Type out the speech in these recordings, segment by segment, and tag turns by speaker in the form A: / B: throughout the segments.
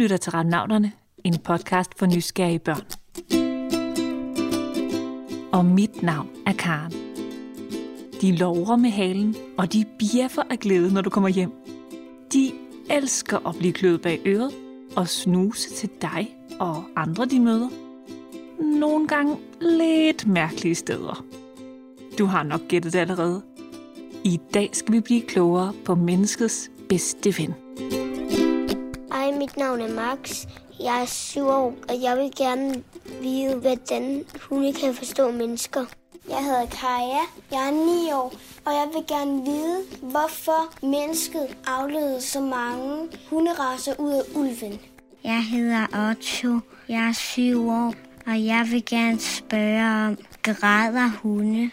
A: lytter til Radnauterne, en podcast for nysgerrige børn. Og mit navn er Karen. De lover med halen, og de bjeffer af glæde, når du kommer hjem. De elsker at blive kløet bag øret og snuse til dig og andre, de møder. Nogle gange lidt mærkelige steder. Du har nok gættet det allerede. I dag skal vi blive klogere på menneskets bedste ven.
B: Mit navn er Max. Jeg er syv år, og jeg vil gerne vide, hvordan hunde kan forstå mennesker. Jeg hedder Kaja. Jeg er 9 år, og jeg vil gerne vide, hvorfor mennesket afledede så mange hunderaser ud af ulven.
C: Jeg hedder Otto. Jeg er syv år, og jeg vil gerne spørge om, græder hunde?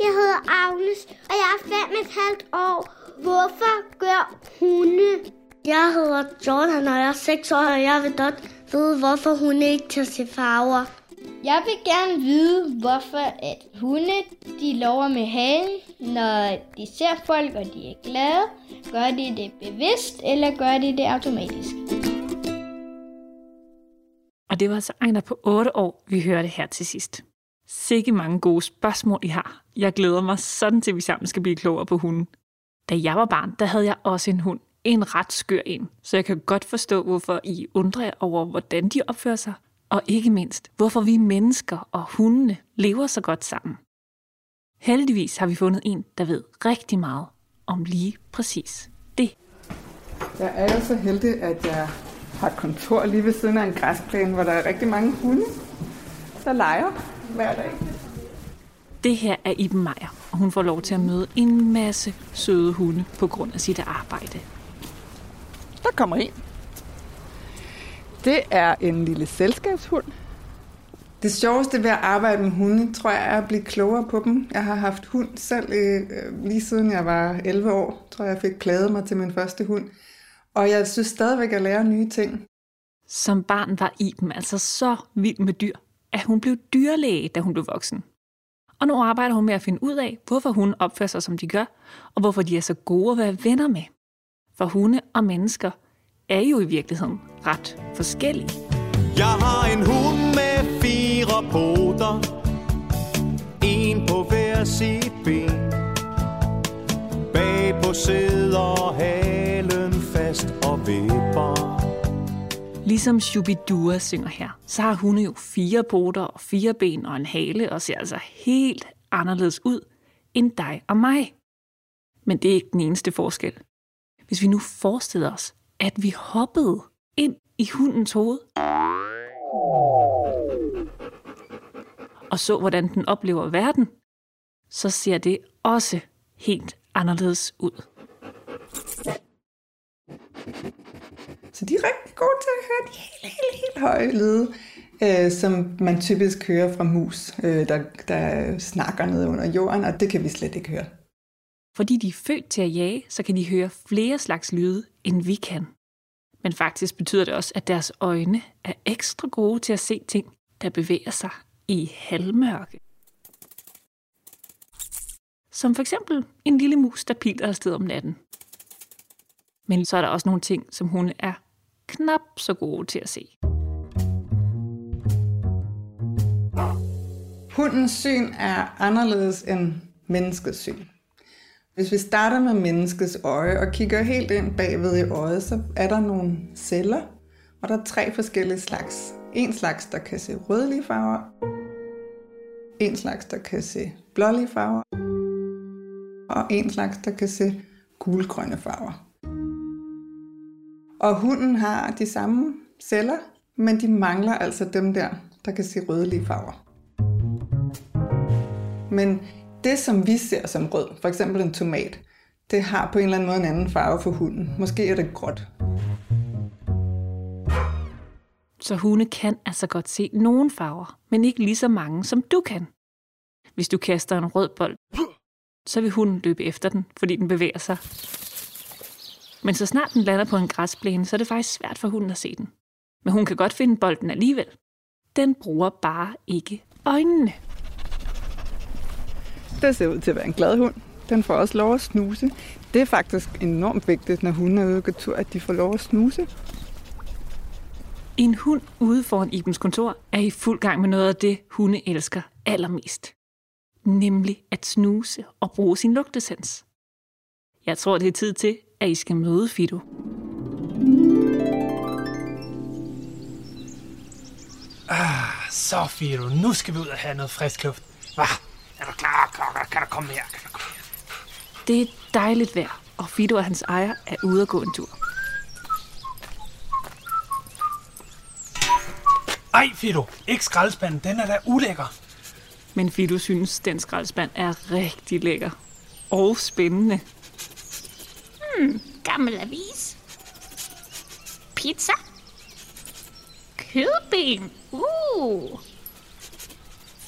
B: Jeg hedder Agnes, og jeg er fem et halvt år. Hvorfor gør hunde?
C: Jeg hedder Jordan, og jeg er 6 år, og jeg vil godt vide, hvorfor hun ikke kan se farver.
D: Jeg vil gerne vide, hvorfor at hunde de lover med halen, når de ser folk, og de er glade. Gør de det bevidst, eller gør de det automatisk?
A: Og det var altså Ejner på 8 år, vi hørte her til sidst. Sikke mange gode spørgsmål, I har. Jeg glæder mig sådan til, at vi sammen skal blive klogere på hunden. Da jeg var barn, der havde jeg også en hund. En ret skør en. Så jeg kan godt forstå, hvorfor I undrer over, hvordan de opfører sig. Og ikke mindst, hvorfor vi mennesker og hundene lever så godt sammen. Heldigvis har vi fundet en, der ved rigtig meget om lige præcis det.
E: Jeg er jo så heldig, at jeg har et kontor lige ved siden af en græsplæne, hvor der er rigtig mange hunde, der leger hver dag.
A: Det her er Iben Meier, og hun får lov til at møde en masse søde hunde på grund af sit arbejde.
E: Der kommer en. Det er en lille selskabshund. Det sjoveste ved at arbejde med hunde, tror jeg, er at blive klogere på dem. Jeg har haft hund selv øh, lige siden jeg var 11 år. Tror jeg fik pladet mig til min første hund. Og jeg synes stadigvæk, at jeg lærer nye ting.
A: Som barn var Iben altså så vild med dyr, at hun blev dyrlæge, da hun blev voksen. Og nu arbejder hun med at finde ud af, hvorfor hun opfører sig, som de gør, og hvorfor de er så gode at være venner med. For hunde og mennesker er jo i virkeligheden ret forskellige.
F: Jeg har en hund med fire poter En på hver sit ben Bag på sidder halen fast og vipper
A: Ligesom Shubidua synger her, så har hunde jo fire poter og fire ben og en hale og ser altså helt anderledes ud end dig og mig. Men det er ikke den eneste forskel. Hvis vi nu forestiller os, at vi hoppede ind i hundens hoved, og så, hvordan den oplever verden, så ser det også helt anderledes ud.
E: Så de er rigtig gode til at høre de helt, helt, helt høje lyde, øh, som man typisk hører fra mus, øh, der, der snakker ned under jorden, og det kan vi slet ikke høre.
A: Fordi de er født til at jage, så kan de høre flere slags lyde, end vi kan. Men faktisk betyder det også, at deres øjne er ekstra gode til at se ting, der bevæger sig i halvmørke. Som for eksempel en lille mus, der piler afsted om natten. Men så er der også nogle ting, som hun er knap så gode til at se.
E: Hundens syn er anderledes end menneskets syn. Hvis vi starter med menneskets øje og kigger helt ind bagved i øjet, så er der nogle celler, og der er tre forskellige slags. En slags, der kan se rødlige farver, en slags, der kan se blålige farver, og en slags, der kan se gulgrønne farver. Og hunden har de samme celler, men de mangler altså dem der, der kan se rødlige farver. Men det, som vi ser som rød, for eksempel en tomat, det har på en eller anden måde en anden farve for hunden. Måske er det gråt.
A: Så hunde kan altså godt se nogle farver, men ikke lige så mange, som du kan. Hvis du kaster en rød bold, så vil hunden løbe efter den, fordi den bevæger sig. Men så snart den lander på en græsplæne, så er det faktisk svært for hunden at se den. Men hun kan godt finde bolden alligevel. Den bruger bare ikke øjnene.
E: Det ser ud til at være en glad hund. Den får også lov at snuse. Det er faktisk enormt vigtigt, når hunden er ude gå tur, at de får lov at snuse.
A: En hund ude foran Ibens kontor er i fuld gang med noget af det, hunde elsker allermest. Nemlig at snuse og bruge sin lugtesans. Jeg tror, det er tid til, at I skal møde Fido.
G: Så Fido, nu skal vi ud og have noget frisk luft. Hva? Er du klar, Kokker? Kan du komme her? Kan du komme her?
A: Det er dejligt vejr, og Fido og hans ejer er ude at gå en tur.
G: Ej, Fido, ikke skraldespanden. Den er da ulækker.
A: Men Fido synes, den skraldespand er rigtig lækker. Og spændende.
H: Gammel avis. Pizza. Kødben. Uh.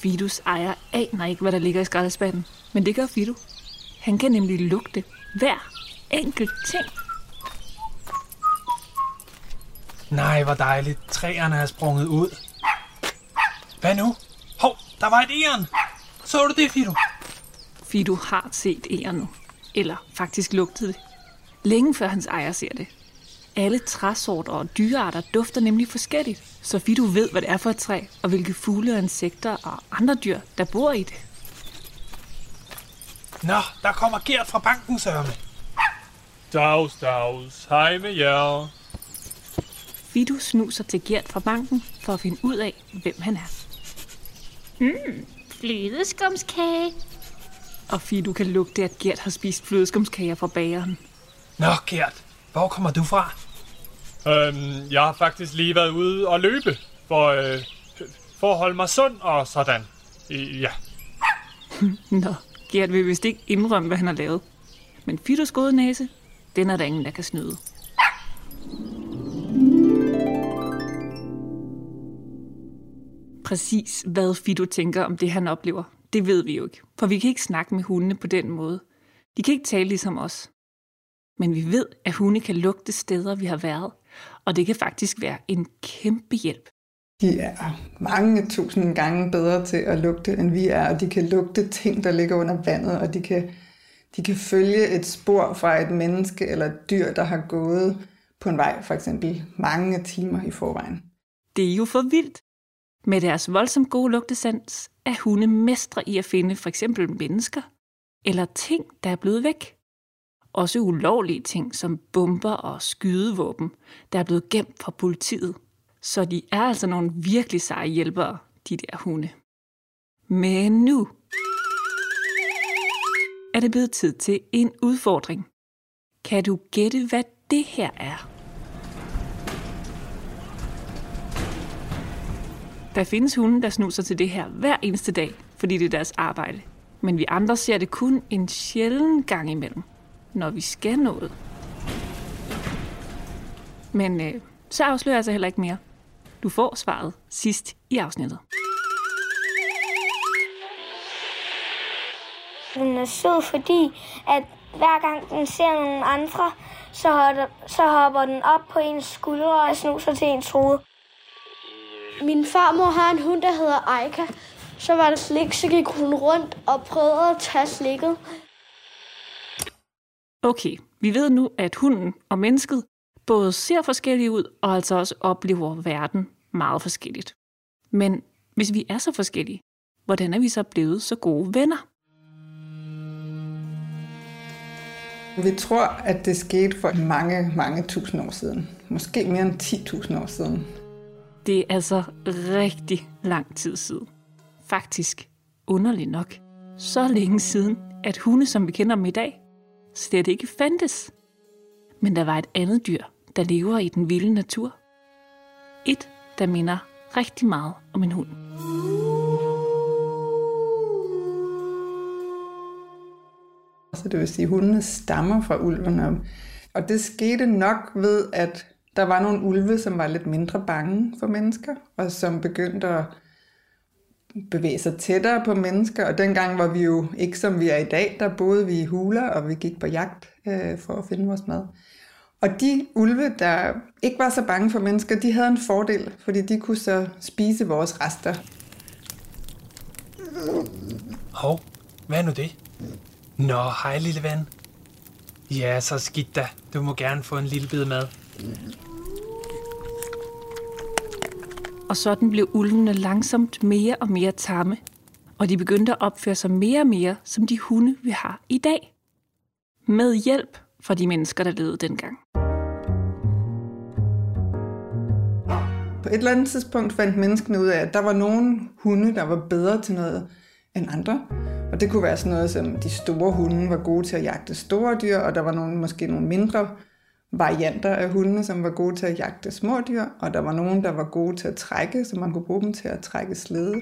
A: Fidos ejer aner ikke, hvad der ligger i skraldespanden. Men det gør Fido. Han kan nemlig lugte hver enkelt ting.
G: Nej, hvor dejligt. Træerne er sprunget ud. Hvad nu? Hov, der var et æren. Så du det, Fido?
A: Fido har set ære nu. Eller faktisk lugtet det. Længe før hans ejer ser det. Alle træsorter og dyrearter dufter nemlig forskelligt, så Fido ved, hvad det er for et træ, og hvilke fugle og insekter og andre dyr, der bor i det.
G: Nå, der kommer Gert fra banken, Sørme.
I: Dags, dags. Hej med jer.
A: Fido snuser til Gert fra banken for at finde ud af, hvem han er.
H: Flødeskumskage.
A: Og Fido kan lugte, at Gert har spist flødeskumskager fra bageren.
G: Nå, Gert, hvor kommer du fra?
I: Øhm, jeg har faktisk lige været ude og løbe for, øh, for at holde mig sund og sådan. I, ja.
A: Nå, Gert vil vist ikke indrømme, hvad han har lavet. Men Fidos gode næse, den er der ingen, der kan snyde. Præcis hvad Fido tænker om det, han oplever, det ved vi jo ikke. For vi kan ikke snakke med hundene på den måde. De kan ikke tale ligesom os. Men vi ved, at hunde kan lugte steder, vi har været. Og det kan faktisk være en kæmpe hjælp.
E: De er mange tusind gange bedre til at lugte, end vi er, og de kan lugte ting, der ligger under vandet, og de kan, de kan følge et spor fra et menneske eller et dyr, der har gået på en vej, for eksempel mange timer i forvejen.
A: Det er jo for vildt. Med deres voldsomt gode lugtesans er hunde mestre i at finde for eksempel mennesker eller ting, der er blevet væk. Også ulovlige ting som bomber og skydevåben, der er blevet gemt fra politiet. Så de er altså nogle virkelig seje hjælpere, de der hunde. Men nu er det blevet tid til en udfordring. Kan du gætte, hvad det her er? Der findes hunde, der snuser til det her hver eneste dag, fordi det er deres arbejde. Men vi andre ser det kun en sjælden gang imellem, når vi skal noget. Men øh, så afslører jeg så heller ikke mere. Du får svaret sidst i afsnittet.
B: Den er sød, fordi at hver gang den ser nogle andre, så hopper, så hopper den op på ens skuldre og snuser til ens hoved.
D: Min farmor har en hund, der hedder Aika. Så var der slik, så gik hun rundt og prøvede at tage slikket.
A: Okay, vi ved nu, at hunden og mennesket både ser forskellige ud, og altså også oplever verden meget forskelligt. Men hvis vi er så forskellige, hvordan er vi så blevet så gode venner?
E: Vi tror, at det skete for mange, mange tusind år siden. Måske mere end 10.000 år siden.
A: Det er altså rigtig lang tid siden. Faktisk, underligt nok, så længe siden, at hunde, som vi kender dem i dag, slet ikke fandtes. Men der var et andet dyr, der lever i den vilde natur. Et, der minder rigtig meget om en hund.
E: Så det vil sige, at hundene stammer fra ulvene. Og det skete nok ved, at der var nogle ulve, som var lidt mindre bange for mennesker, og som begyndte at bevæge sig tættere på mennesker. Og dengang var vi jo ikke som vi er i dag, der boede vi i huler, og vi gik på jagt øh, for at finde vores mad. Og de ulve, der ikke var så bange for mennesker, de havde en fordel, fordi de kunne så spise vores rester.
G: Hov, hvad er nu det? Nå, hej lille ven. Ja, så skidt da. Du må gerne få en lille bid mad.
A: Og sådan blev ulvene langsomt mere og mere tamme, og de begyndte at opføre sig mere og mere som de hunde, vi har i dag. Med hjælp fra de mennesker, der levede dengang.
E: På et eller andet tidspunkt fandt menneskene ud af, at der var nogle hunde, der var bedre til noget end andre. Og det kunne være sådan noget som, de store hunde var gode til at jagte store dyr, og der var nogle, måske nogle mindre varianter af hundene, som var gode til at jagte små dyr, og der var nogen, der var gode til at trække, så man kunne bruge dem til at trække slede.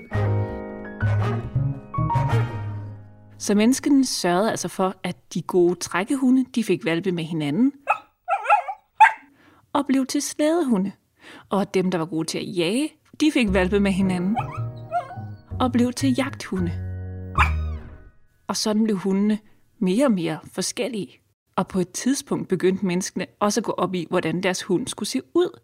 A: Så menneskene sørgede altså for, at de gode trækkehunde, de fik valpe med hinanden, og blev til slædehunde. Og dem, der var gode til at jage, de fik valpe med hinanden, og blev til jagthunde. Og sådan blev hundene mere og mere forskellige. Og på et tidspunkt begyndte menneskene også at gå op i, hvordan deres hund skulle se ud.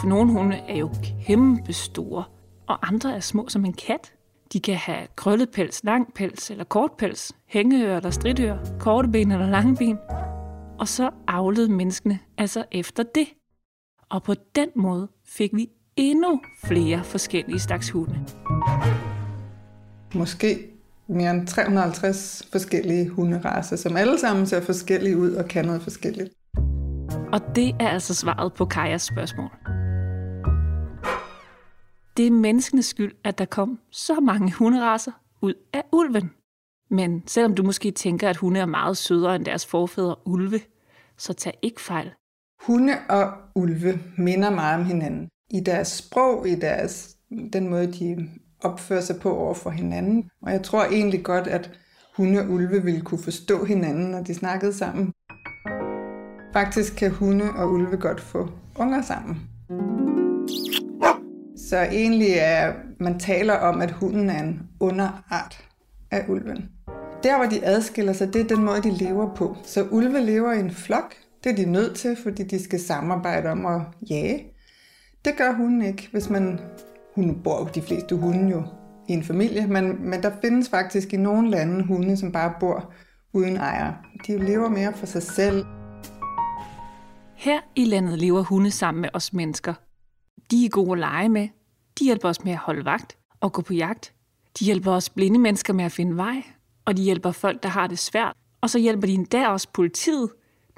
A: For nogle hunde er jo kæmpe store, og andre er små som en kat. De kan have krøllet pels, lang pels eller kort pels, hængeører eller stridører, korte ben eller lange ben. Og så avlede menneskene altså efter det. Og på den måde fik vi endnu flere forskellige slags hunde.
E: Måske mere end 350 forskellige hunderaser, som alle sammen ser forskellige ud og kan noget forskelligt.
A: Og det er altså svaret på Kajas spørgsmål. Det er menneskenes skyld, at der kom så mange hunderaser ud af ulven. Men selvom du måske tænker, at hunde er meget sødere end deres forfædre ulve, så tag ikke fejl.
E: Hunde og ulve minder meget om hinanden. I deres sprog, i deres, den måde, de opføre sig på over for hinanden. Og jeg tror egentlig godt, at hunde og ulve ville kunne forstå hinanden, når de snakkede sammen. Faktisk kan hunde og ulve godt få unger sammen. Så egentlig er, man taler om, at hunden er en underart af ulven. Der, hvor de adskiller sig, det er den måde, de lever på. Så ulve lever i en flok. Det er de nødt til, fordi de skal samarbejde om at jage. Det gør hunden ikke, hvis man... Hun bor jo de fleste hunde jo i en familie, men, men der findes faktisk i nogle lande hunde, som bare bor uden ejer. De lever mere for sig selv.
A: Her i landet lever hunde sammen med os mennesker. De er gode at lege med. De hjælper os med at holde vagt og gå på jagt. De hjælper os blinde mennesker med at finde vej. Og de hjælper folk, der har det svært. Og så hjælper de endda også politiet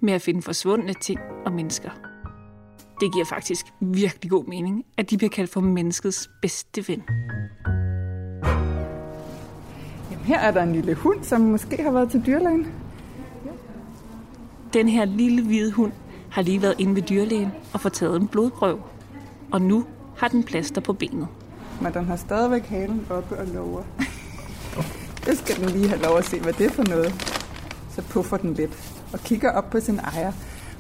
A: med at finde forsvundne ting og mennesker. Det giver faktisk virkelig god mening, at de bliver kaldt for menneskets bedste ven.
E: Jamen, her er der en lille hund, som måske har været til dyrlægen.
A: Den her lille hvide hund har lige været inde ved dyrlægen og fået taget en blodprøve. Og nu har den plaster på benet.
E: Men den har stadigvæk halen oppe og lover. det skal den lige have lov at se, hvad det er for noget. Så puffer den lidt og kigger op på sin ejer.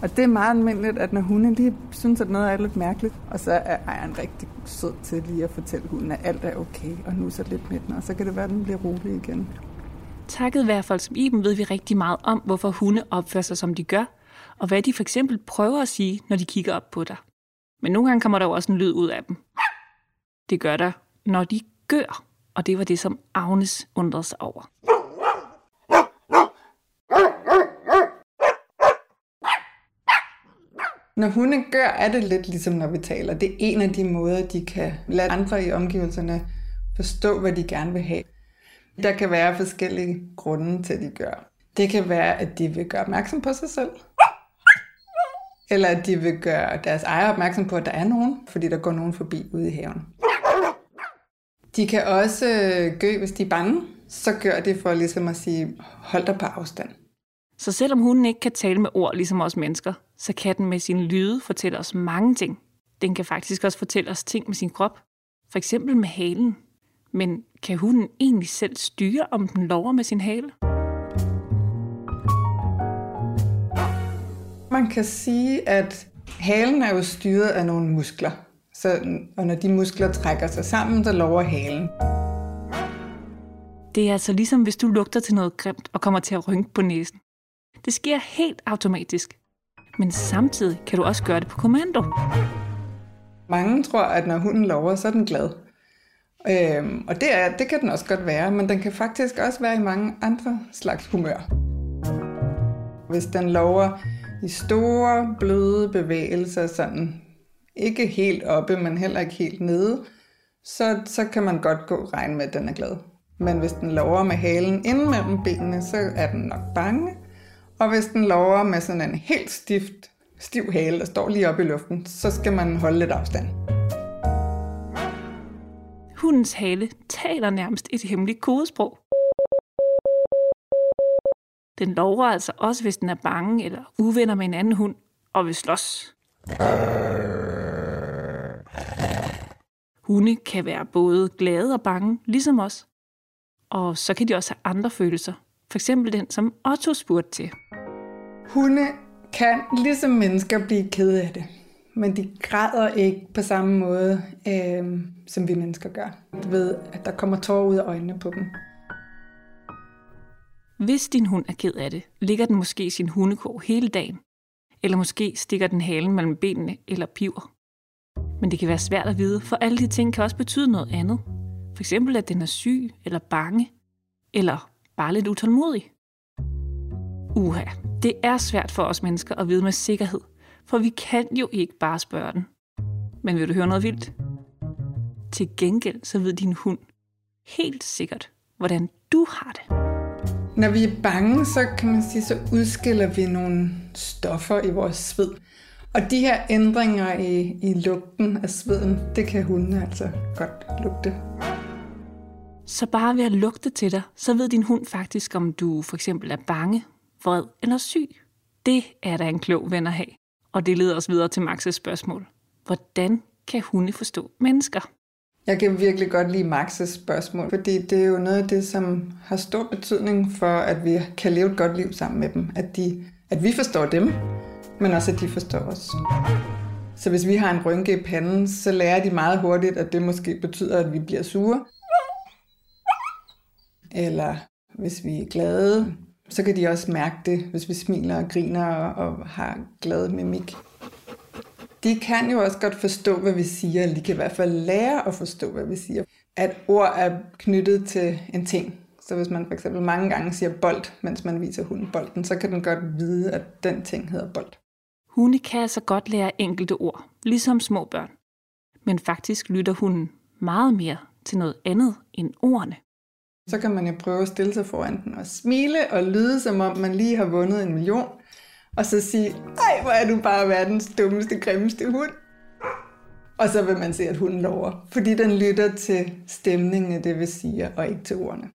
E: Og det er meget almindeligt, at når hunden lige synes, at noget er lidt mærkeligt, og så er ejeren rigtig sød til lige at fortælle hunden, at alt er okay, og nu så lidt med den, og så kan det være, at den bliver rolig igen.
A: Takket være folk som Iben ved vi rigtig meget om, hvorfor hunde opfører sig, som de gør, og hvad de for eksempel prøver at sige, når de kigger op på dig. Men nogle gange kommer der jo også en lyd ud af dem. Det gør der, når de gør, og det var det, som Agnes undrede sig over.
E: Når hunde gør, er det lidt ligesom når vi taler. Det er en af de måder, de kan lade andre i omgivelserne forstå, hvad de gerne vil have. Der kan være forskellige grunde til, at de gør. Det kan være, at de vil gøre opmærksom på sig selv. Eller at de vil gøre deres ejer opmærksom på, at der er nogen, fordi der går nogen forbi ude i haven. De kan også gø, hvis de er bange. Så gør det for ligesom at sige, hold dig på afstand.
A: Så selvom hunden ikke kan tale med ord ligesom os mennesker, så kan den med sin lyde fortælle os mange ting. Den kan faktisk også fortælle os ting med sin krop. For eksempel med halen. Men kan hunden egentlig selv styre, om den lover med sin hale?
E: Man kan sige, at halen er jo styret af nogle muskler. Så, og når de muskler trækker sig sammen, så lover halen.
A: Det er altså ligesom, hvis du lugter til noget grimt og kommer til at rynke på næsen. Det sker helt automatisk. Men samtidig kan du også gøre det på kommando.
E: Mange tror, at når hunden lover, så er den glad. Øhm, og det, er, det kan den også godt være, men den kan faktisk også være i mange andre slags humør. Hvis den lover i store, bløde bevægelser, sådan ikke helt oppe, men heller ikke helt nede, så, så kan man godt gå regne med, at den er glad. Men hvis den lover med halen ind mellem benene, så er den nok bange. Og hvis den lover med sådan en helt stift, stiv hale, der står lige oppe i luften, så skal man holde lidt afstand.
A: Hundens hale taler nærmest et hemmeligt kodesprog. Den lover altså også, hvis den er bange eller uvenner med en anden hund og vil slås. Hunde kan være både glade og bange, ligesom os. Og så kan de også have andre følelser. For eksempel den, som Otto spurgte til.
E: Hunde kan ligesom mennesker blive ked af det, men de græder ikke på samme måde, øh, som vi mennesker gør. Du ved, at der kommer tårer ud af øjnene på dem.
A: Hvis din hund er ked af det, ligger den måske i sin hundekår hele dagen. Eller måske stikker den halen mellem benene eller piver. Men det kan være svært at vide, for alle de ting kan også betyde noget andet. For eksempel, at den er syg eller bange, eller bare lidt utålmodig. Uha, det er svært for os mennesker at vide med sikkerhed, for vi kan jo ikke bare spørge den. Men vil du høre noget vildt? Til gengæld så ved din hund helt sikkert, hvordan du har det.
E: Når vi er bange, så kan man sige, så udskiller vi nogle stoffer i vores sved. Og de her ændringer i, i lugten af sveden, det kan hundene altså godt lugte.
A: Så bare ved at lugte til dig, så ved din hund faktisk, om du for eksempel er bange, vred eller syg. Det er da en klog ven at have. Og det leder os videre til Maxes spørgsmål. Hvordan kan hunde forstå mennesker?
E: Jeg kan virkelig godt lide Maxes spørgsmål, fordi det er jo noget af det, som har stor betydning for, at vi kan leve et godt liv sammen med dem. At, de, at vi forstår dem, men også at de forstår os. Så hvis vi har en rynke i panden, så lærer de meget hurtigt, at det måske betyder, at vi bliver sure. Eller hvis vi er glade, så kan de også mærke det, hvis vi smiler og griner og, og har glad mimik. De kan jo også godt forstå, hvad vi siger, eller de kan i hvert fald lære at forstå, hvad vi siger. At ord er knyttet til en ting. Så hvis man for eksempel mange gange siger bold, mens man viser hunden bolden, så kan den godt vide, at den ting hedder bold.
A: Hunde kan altså godt lære enkelte ord, ligesom små børn. Men faktisk lytter hunden meget mere til noget andet end ordene.
E: Så kan man jo prøve at stille sig foran den og smile og lyde, som om man lige har vundet en million. Og så sige, ej, hvor er du bare verdens dummeste, grimmeste hund. Og så vil man se, at hunden lover, fordi den lytter til stemningen af det, vi siger, og ikke til ordene.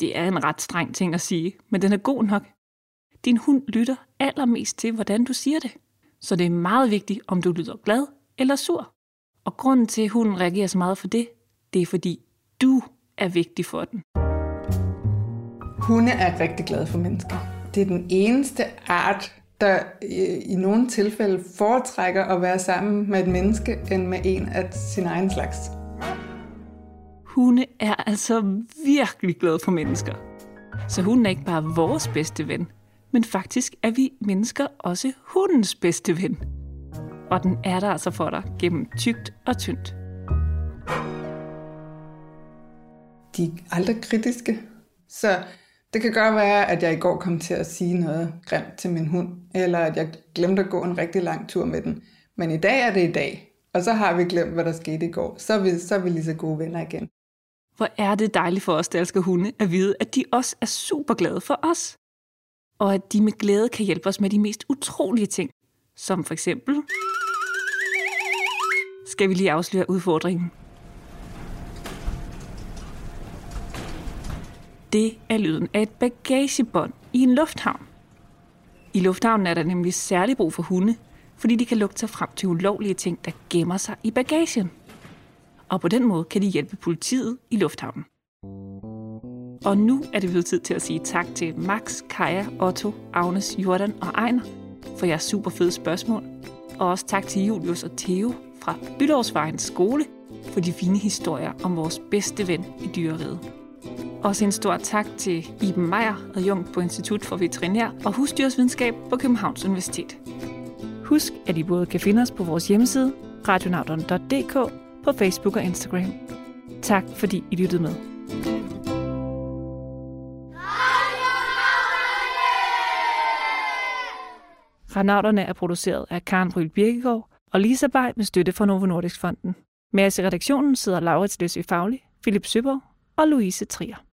A: Det er en ret streng ting at sige, men den er god nok. Din hund lytter allermest til, hvordan du siger det. Så det er meget vigtigt, om du lyder glad eller sur. Og grunden til, at hunden reagerer så meget for det, det er fordi, du er vigtig for den.
E: Hunde er rigtig glade for mennesker. Det er den eneste art, der i nogle tilfælde foretrækker at være sammen med et menneske, end med en af sin egen slags.
A: Hunde er altså virkelig glade for mennesker. Så hunden er ikke bare vores bedste ven, men faktisk er vi mennesker også hundens bedste ven. Og den er der altså for dig gennem tykt og tyndt.
E: De er aldrig kritiske. Så det kan godt være, at jeg i går kom til at sige noget grimt til min hund, eller at jeg glemte at gå en rigtig lang tur med den. Men i dag er det i dag, og så har vi glemt, hvad der skete i går. Så er vi, så er vi lige så gode venner igen.
A: Hvor er det dejligt for os, der elsker hunde, at vide, at de også er super glade for os. Og at de med glæde kan hjælpe os med de mest utrolige ting. Som for eksempel... Skal vi lige afsløre udfordringen? Det er lyden af et bagagebånd i en lufthavn. I lufthavnen er der nemlig særlig brug for hunde, fordi de kan lugte sig frem til ulovlige ting, der gemmer sig i bagagen. Og på den måde kan de hjælpe politiet i lufthavnen. Og nu er det blevet tid til at sige tak til Max, Kaja, Otto, Agnes, Jordan og Ejner for jeres super fede spørgsmål. Og også tak til Julius og Theo fra Bylovsvejens skole for de fine historier om vores bedste ven i dyreriget. Også en stor tak til Iben Meier, adjunkt på Institut for Veterinær og Husdyrsvidenskab på Københavns Universitet. Husk, at I både kan finde os på vores hjemmeside, radionauterne.dk, på Facebook og Instagram. Tak fordi I lyttede med. Ranauterne er produceret af Karen Bryl Birkegaard og Lisa Bay med støtte fra Novo Nordisk Fonden. Med os i redaktionen sidder Laurits Løsø Faglig, Philip Søborg og Louise Trier.